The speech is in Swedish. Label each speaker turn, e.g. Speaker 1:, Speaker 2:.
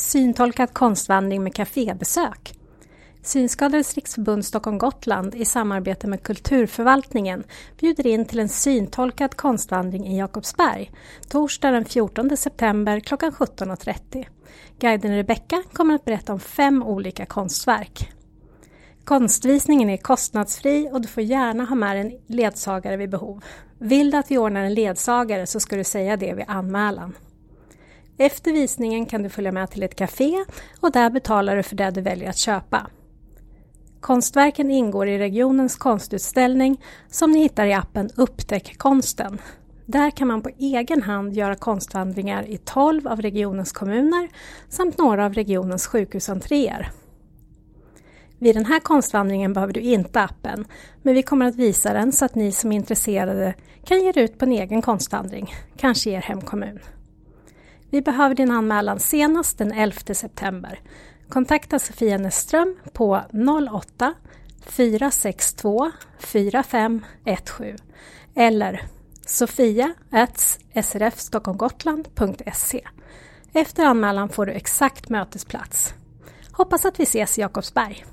Speaker 1: Syntolkad konstvandring med kafébesök. Synskadades riksförbund Stockholm Gotland i samarbete med Kulturförvaltningen bjuder in till en syntolkad konstvandring i Jakobsberg torsdag den 14 september klockan 17.30. Guiden Rebecka kommer att berätta om fem olika konstverk. Konstvisningen är kostnadsfri och du får gärna ha med en ledsagare vid behov. Vill du att vi ordnar en ledsagare så ska du säga det vid anmälan. Efter visningen kan du följa med till ett café och där betalar du för det du väljer att köpa. Konstverken ingår i regionens konstutställning som ni hittar i appen Upptäck konsten. Där kan man på egen hand göra konstvandringar i 12 av regionens kommuner samt några av regionens sjukhusentréer. Vid den här konstvandringen behöver du inte appen, men vi kommer att visa den så att ni som är intresserade kan ge er ut på en egen konstvandring, kanske i er hemkommun. Vi behöver din anmälan senast den 11 september. Kontakta Sofia Näsström på 08 462 4517 eller sofia srfstockholmgotland.se. Efter anmälan får du exakt mötesplats. Hoppas att vi ses i Jakobsberg.